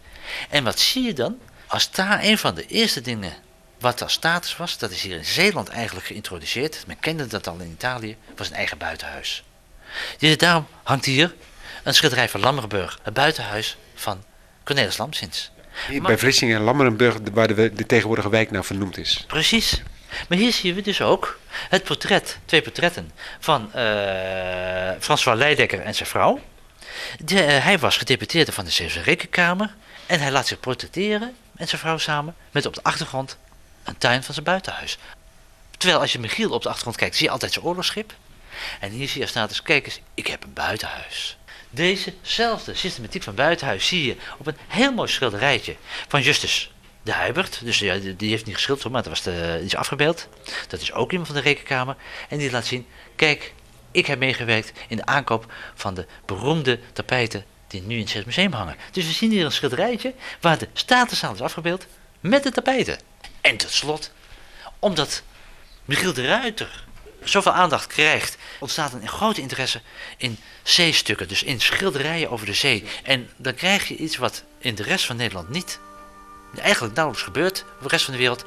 En wat zie je dan? Als daar een van de eerste dingen wat als status was, dat is hier in Zeeland eigenlijk geïntroduceerd. Men kende dat al in Italië, was een eigen buitenhuis. Dus daarom hangt hier een schilderij van Lammerburg, het buitenhuis van Cornelis Lamsins. Hier bij Vlissingen en Lammerenburg, waar de, de tegenwoordige wijk naar vernoemd is. Precies. Maar hier zien we dus ook het portret, twee portretten, van eh François Leidekker en zijn vrouw. De, eh, hij was gedeputeerde van de Zeeuwse Rekenkamer en hij laat zich portretteren met zijn vrouw samen, met op de achtergrond een tuin van zijn buitenhuis. Terwijl als je Michiel op de achtergrond kijkt, zie je altijd zijn oorlogsschip. En hier zie je staat dus, kijk eens, ik heb een buitenhuis. Dezezelfde systematiek van buitenhuis zie je op een heel mooi schilderijtje van Justus de Huibert. Dus ja, die heeft niet geschilderd, maar dat was de, is afgebeeld. Dat is ook iemand van de rekenkamer. En die laat zien, kijk, ik heb meegewerkt in de aankoop van de beroemde tapijten die nu in het Zes Museum hangen. Dus we zien hier een schilderijtje waar de Statenzaal is afgebeeld met de tapijten. En tot slot, omdat Michiel de Ruiter zoveel aandacht krijgt, ontstaat een grote interesse in zeestukken, dus in schilderijen over de zee. En dan krijg je iets wat in de rest van Nederland niet, eigenlijk nauwelijks gebeurt, op de rest van de wereld.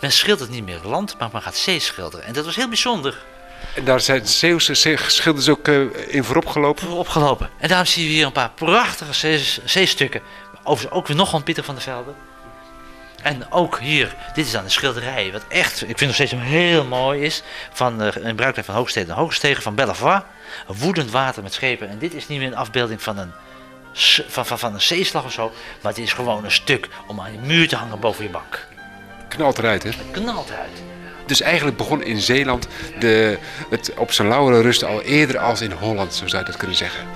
Men schildert niet meer land, maar men gaat zee schilderen. En dat was heel bijzonder En daar zijn Zeeuwse zee- schilders ook eh, in voorop gelopen. opgelopen. En daarom zie je hier een paar prachtige zee- zeestukken. Overigens ook weer nog van Pieter van der Velde. En ook hier, dit is dan een schilderij, wat echt, ik vind nog steeds heel mooi is, van uh, een bruikleen van Hoogsteden en Hoogstegen van Bellavois. Een woedend water met schepen. En dit is niet meer een afbeelding van een, van, van, van een zeeslag of zo, maar het is gewoon een stuk om aan je muur te hangen boven je bank. Knalt eruit, hè? Het knalt eruit. Dus eigenlijk begon in Zeeland de, het op zijn lauwere rusten al eerder als in Holland, zo zou je dat kunnen zeggen.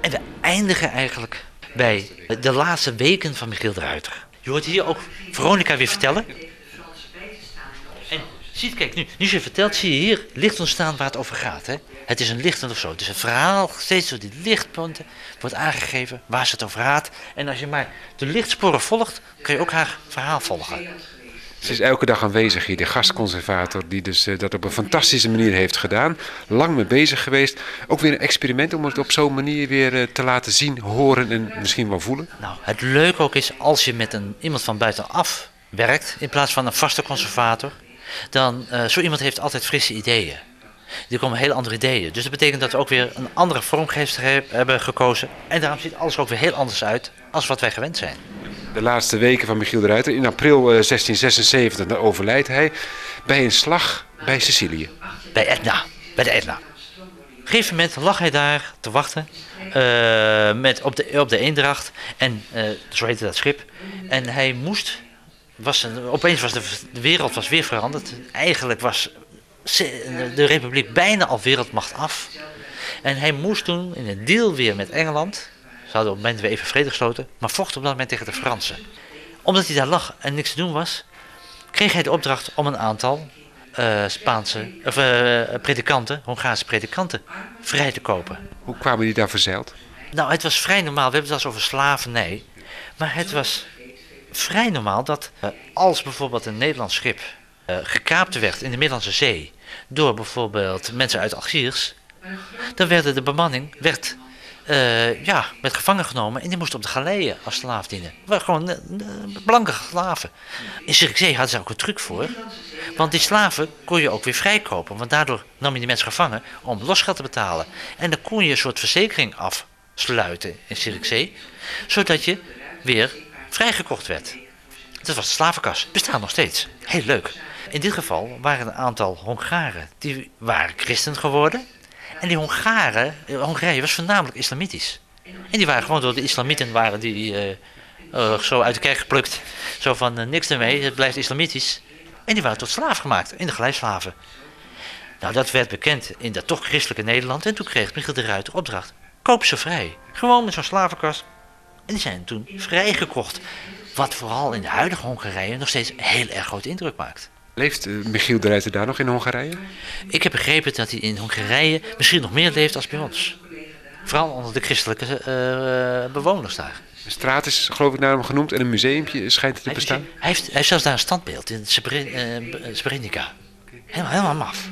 En we eindigen eigenlijk bij de laatste weken van Michiel de Ruiter. Je hoort hier ook Veronica weer vertellen. En ziet, kijk, nu, nu ze vertelt, zie je hier licht ontstaan waar het over gaat. Hè? Het is een lichtend of zo. Dus het verhaal, steeds door die lichtpunten, wordt aangegeven waar ze het over gaat. En als je maar de lichtsporen volgt, kun je ook haar verhaal volgen. Ze is elke dag aanwezig hier, de gastconservator, die dus eh, dat op een fantastische manier heeft gedaan. Lang mee bezig geweest. Ook weer een experiment om het op zo'n manier weer eh, te laten zien, horen en misschien wel voelen. Nou, het leuke ook is als je met een, iemand van buitenaf werkt, in plaats van een vaste conservator, dan eh, zo iemand heeft altijd frisse ideeën. Er komen hele andere ideeën. Dus dat betekent dat we ook weer een andere vormgever he- hebben gekozen. En daarom ziet alles ook weer heel anders uit als wat wij gewend zijn. De laatste weken van Michiel de Ruiter. In april eh, 1676 dan overlijdt hij bij een slag bij Sicilië. Bij Etna. Bij de Etna. Op een gegeven moment lag hij daar te wachten eh, met, op, de, op de Eendracht. En eh, zo heette dat schip. En hij moest. Was een, opeens was de, de wereld was weer veranderd. Eigenlijk was de republiek bijna al wereldmacht af. En hij moest toen in een deal weer met Engeland. Ze hadden op het moment weer even vrede gesloten. Maar vocht op dat moment tegen de Fransen. Omdat hij daar lag en niks te doen was. Kreeg hij de opdracht om een aantal eh, Spaanse of, eh, predikanten, Hongaarse predikanten, vrij te kopen. Hoe kwamen die daar verzeild? Nou, het was vrij normaal. We hebben het eens over slavernij. Maar het was vrij normaal dat eh, als bijvoorbeeld een Nederlands schip gekaapt werd in de Middellandse Zee door bijvoorbeeld mensen uit Algiers, dan werd de bemanning werd, eh, ja, werd gevangen genomen en die moest op de galeien als slaaf dienen. Gewoon eh, eh, blanke slaven. In Zierikzee hadden ze ook een truc voor. Want die slaven kon je ook weer vrijkopen. Want daardoor nam je die mensen gevangen om losgeld te betalen. En dan kon je een soort verzekering afsluiten in Zierikzee. Zodat je weer vrijgekocht werd. Dat was de slavenkas. Bestaat nog steeds. Heel leuk. In dit geval waren een aantal Hongaren. Die waren christen geworden. En die Hongaren, eh, Hongarije was voornamelijk islamitisch. En die waren gewoon door de islamieten waren die eh, eh, zo uit de kerk geplukt. Zo van eh, niks ermee, het blijft islamitisch. En die waren tot slaaf gemaakt, in de gelijkslaven. Nou, dat werd bekend in dat toch christelijke Nederland. En toen kreeg Michiel de Ruiter opdracht. Koop ze vrij. Gewoon met zo'n slavenkast. En die zijn toen vrijgekocht. Wat vooral in de huidige Hongarije nog steeds heel erg grote indruk maakt. Leeft eh, Michiel de Ruiter daar nog in Hongarije? Ik heb begrepen dat hij in Hongarije misschien nog meer leeft als bij ons. Vooral onder de christelijke eh, bewoners daar. De straat is geloof ik naar hem genoemd en een museumpje schijnt te Hij heeft, bestaan. hij, heeft, hij heeft zelfs daar een standbeeld in Srebren- eh, Srebrenica. Helemaal, helemaal maf.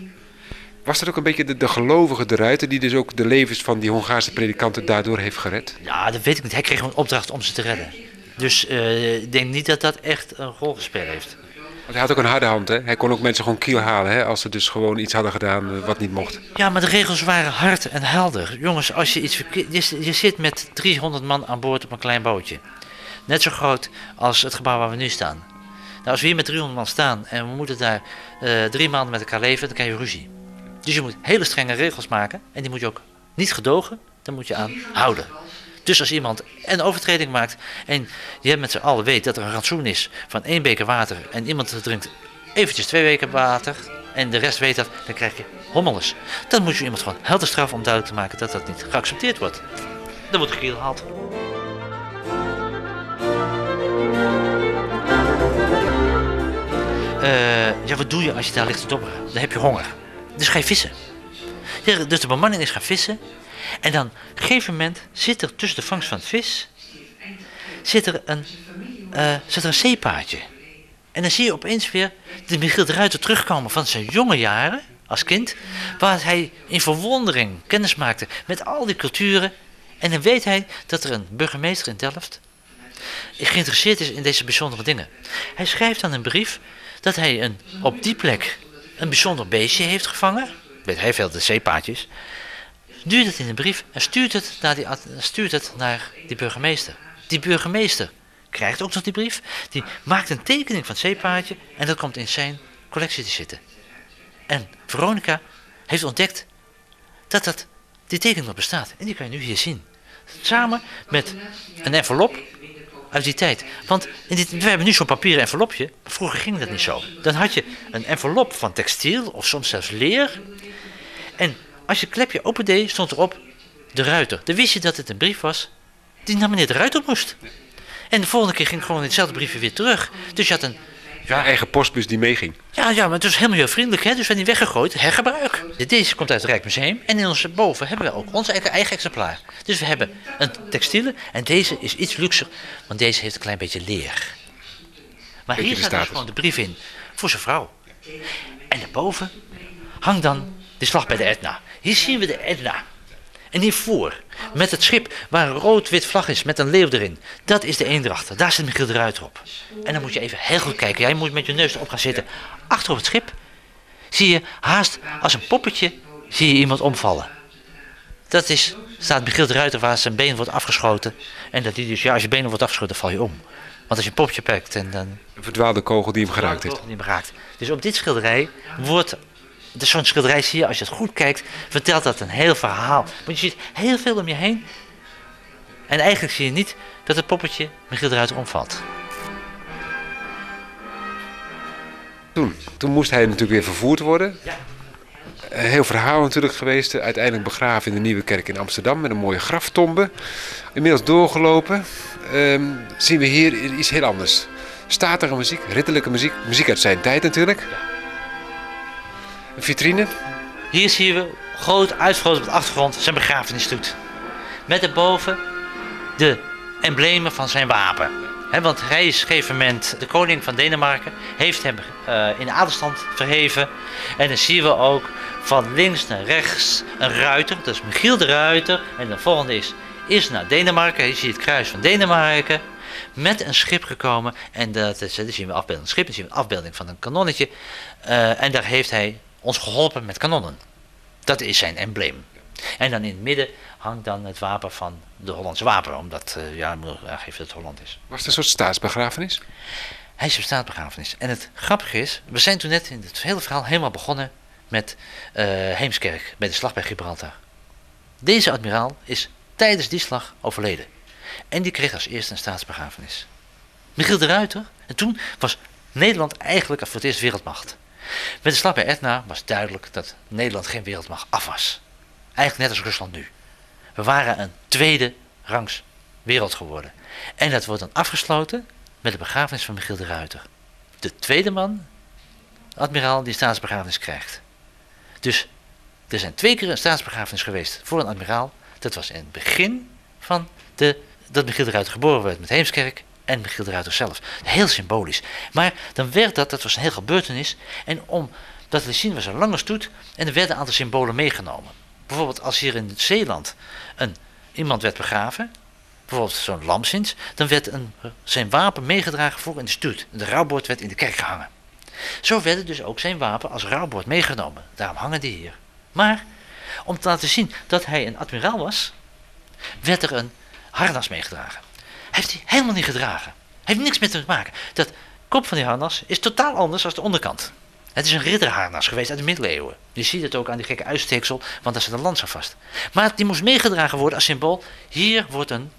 Was dat ook een beetje de, de gelovige de Ruiter die dus ook de levens van die Hongaarse predikanten daardoor heeft gered? Ja, dat weet ik niet. Hij kreeg een opdracht om ze te redden. Dus eh, ik denk niet dat dat echt een rol gespeeld heeft. Hij had ook een harde hand, hè? Hij kon ook mensen gewoon kiel halen, hè? Als ze dus gewoon iets hadden gedaan eh, wat niet mocht. Ja, maar de regels waren hard en helder. Jongens, als je iets verkeerd... Je, zit met 300 man aan boord op een klein bootje. Net zo groot als het gebouw waar we nu staan. Nou, als we hier met 300 man staan en we moeten daar eh, drie maanden met elkaar leven, dan krijg je ruzie. Dus je moet hele strenge regels maken en die moet je ook niet gedogen, daar moet je aan houden. Dus als iemand een overtreding maakt en je met z'n allen weet dat er een rantsoen is van één beker water en iemand drinkt eventjes twee weken water en de rest weet dat, dan krijg je hommeles. Dan moet je iemand gewoon helder straffen om duidelijk te maken dat dat niet geaccepteerd wordt. Dan wordt gekiel gehaald. Uh, ja, wat doe je als je daar ligt te dobberen? Dan heb je honger. Dus ga je vissen. Ja, dus de bemanning is gaan vissen. En dan, op een gegeven moment, zit er tussen de vangst van het vis... zit er een, uh, zit er een zeepaardje. En dan zie je opeens weer de Michiel de Ruiter terugkomen van zijn jonge jaren als kind. Waar hij in verwondering kennis maakte met al die culturen. En dan weet hij dat er een burgemeester in Delft geïnteresseerd is in deze bijzondere dingen. Hij schrijft dan een brief dat hij een, op die plek een bijzonder beestje heeft gevangen. Weet hij veel de zeepaadjes. Duurt het in een brief en stuurt het, naar die, stuurt het naar die burgemeester. Die burgemeester krijgt ook nog die brief. Die maakt een tekening van het zeepaadje en dat komt in zijn collectie te zitten. En Veronica heeft ontdekt dat dat, die tekening nog bestaat. En die kan je nu hier zien. Samen met een envelop uit die tijd. Want in dit, we hebben nu zo'n papieren envelopje. Vroeger ging dat niet zo. Dan had je een envelop van textiel of soms zelfs leer. En als je het klepje opendeed, stond erop de ruiter. Dan wist je dat het een brief was die naar meneer de ruiter moest. En de volgende keer ging gewoon hetzelfde briefje weer terug. Dus je had een ja. eigen postbus die meeging. Ja, ja, maar het was helemaal heel vriendelijk, hè? dus we hebben niet weggegooid. Hergebruik. Deze komt uit het Rijksmuseum en in ons boven hebben we ook ons eigen, eigen exemplaar. Dus we hebben een textiele en deze is iets luxer, want deze heeft een klein beetje leer. Maar hier staat dus gewoon de brief in voor zijn vrouw. En daarboven hangt dan de slag bij de Etna. Hier zien we de Etna. En hiervoor, met het schip waar een rood-wit vlag is met een leeuw erin. Dat is de Eendrachter. Daar zit Michiel de Ruiter op. En dan moet je even heel goed kijken. Jij moet met je neus erop gaan zitten. Achter op het schip zie je haast als een poppetje zie je iemand omvallen. Dat is, staat Michiel de Ruiter waar zijn been wordt afgeschoten. En dat die dus, ja, als je benen wordt afgeschoten, dan val je om. Want als je een popje pakt en dan... Een verdwaalde kogel die hem geraakt heeft. Die hem raakt. Dus op dit schilderij wordt dus zo'n schilderij zie je, als je het goed kijkt, vertelt dat een heel verhaal. Want je ziet heel veel om je heen. En eigenlijk zie je niet dat het poppetje Michiel eruit omvalt. Toen, toen moest hij natuurlijk weer vervoerd worden. Ja. Een heel verhaal natuurlijk geweest. Uiteindelijk begraven in de Nieuwe Kerk in Amsterdam met een mooie graftombe. Inmiddels doorgelopen. Um, zien we hier iets heel anders. Statige muziek, ridderlijke muziek. Muziek uit zijn tijd natuurlijk. Ja. Een vitrine. Hier zien we groot uitvergroot op de achtergrond zijn begrafenisstoet. Met erboven de emblemen van zijn wapen. want hij is op een gegeven moment, de koning van Denemarken, heeft hem uh, in adelstand verheven. En dan zien we ook van links naar rechts een ruiter, dat is Michiel de Ruiter. En de volgende is, is naar Denemarken, je het kruis van Denemarken. Met een schip gekomen en dat daar zien we afbeelding van een schip, dan zien we een afbeelding van een kanonnetje. Uh, en daar heeft hij ons geholpen met kanonnen. Dat is zijn embleem. En dan in het midden hangt dan het wapen van de Hollandse wapen, omdat uh, ja, aangeven dat het Holland is. Was het een soort staatsbegrafenis? Hij is een staatsbegrafenis. En het grappige is, we zijn toen net in het hele verhaal helemaal begonnen met uh, Heemskerk bij de slag bij Gibraltar. Deze admiraal is tijdens die slag overleden. En die kreeg als eerste een staatsbegrafenis. Michiel de Ruiter. En toen was Nederland eigenlijk voor het eerst wereldmacht. Met de slag bij Etna was duidelijk dat Nederland geen wereldmacht af was. Eigenlijk net als Rusland nu. We waren een tweede rangs wereld geworden. En dat wordt dan afgesloten met de begrafenis van Michiel de Ruiter. De tweede man, admiraal, die staatsbegrafenis krijgt. Dus er zijn twee keer een staatsbegrafenis geweest voor een admiraal. Dat was in het begin van de, dat Michiel de Ruiter geboren werd met Heemskerk en Michiel de Ruiter zelf. Heel symbolisch. Maar dan werd dat, dat was een heel gebeurtenis. En om dat te zien was een lange stoet en er werden een aantal symbolen meegenomen. Bijvoorbeeld als hier in Zeeland een, iemand werd begraven, bijvoorbeeld zo'n lamsins, dan werd een, zijn wapen meegedragen voor in de stoet. De rouwbord werd in de kerk gehangen. Zo werden dus ook zijn wapen als rouwbord meegenomen. Daarom hangen die hier. Maar om te laten zien dat hij een admiraal was, werd er een harnas meegedragen. Heeft hij helemaal niet gedragen. Heeft niks met hem te maken. Dat kop van die harnas is totaal anders dan de onderkant. Het is een ridderharnas geweest uit de middeleeuwen. Je ziet het ook aan die gekke uitsteeksel, want daar zit een lans aan vast. Maar die moest meegedragen worden als symbool. Hier wordt een,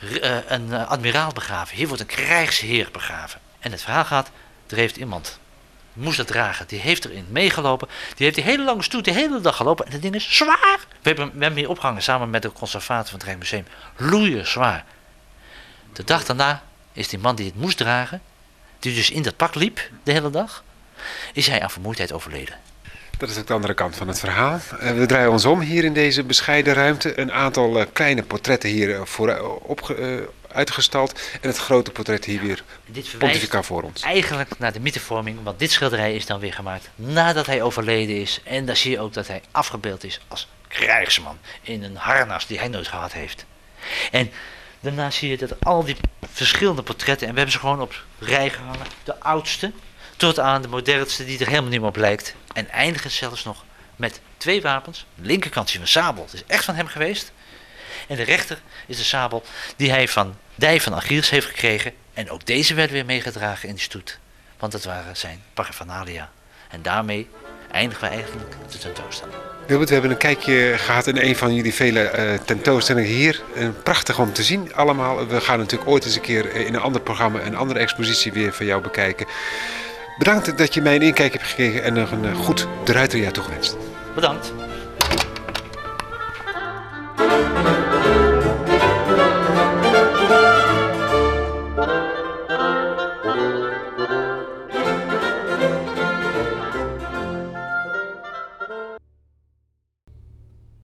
uh, een uh, admiraal begraven. Hier wordt een krijgsheer begraven. En het verhaal gaat, er heeft iemand moest dat dragen. Die heeft erin meegelopen. Die heeft die hele lange stoet de hele dag gelopen. En dat ding is zwaar. We hebben, we hebben opgehangen samen met de conservator van het Rijksmuseum. Loeien zwaar. De dag daarna is die man die het moest dragen, die dus in dat pak liep de hele dag, is hij aan vermoeidheid overleden. Dat is ook de andere kant van het verhaal. Uh, we draaien ons om hier in deze bescheiden ruimte. Een aantal uh, kleine portretten hier voor, uh, op, uitgestald. En het grote portret hier weer dit pontificaal voor ons. Eigenlijk naar de mythevorming, want dit schilderij is dan weer gemaakt nadat hij overleden is. En daar zie je ook dat hij afgebeeld is als krijgsman in een harnas die hij nooit gehad heeft. En daarna zie je dat al die verschillende portretten, en we hebben ze gewoon op rij gehangen, de oudste tot aan de modernste die er helemaal niet meer op lijkt. En eindigen zelfs nog met twee wapens. De linkerkant is een sabel, het is echt van hem geweest. En de rechter is de sabel die hij van Dij van Achiels heeft gekregen. En ook deze werd weer meegedragen in de stoet. Want dat waren zijn paraphernalia. En daarmee eindigen we eigenlijk de tentoonstelling. Wilbert, we hebben een kijkje gehad in een van jullie vele uh, tentoonstellingen hier. Prachtig om te zien allemaal. We gaan natuurlijk ooit eens een keer in een ander programma, een andere expositie weer van jou bekijken. Bedankt dat je mij een inkijk hebt gekregen en nog een goed druiterjaar toegewenst. Bedankt.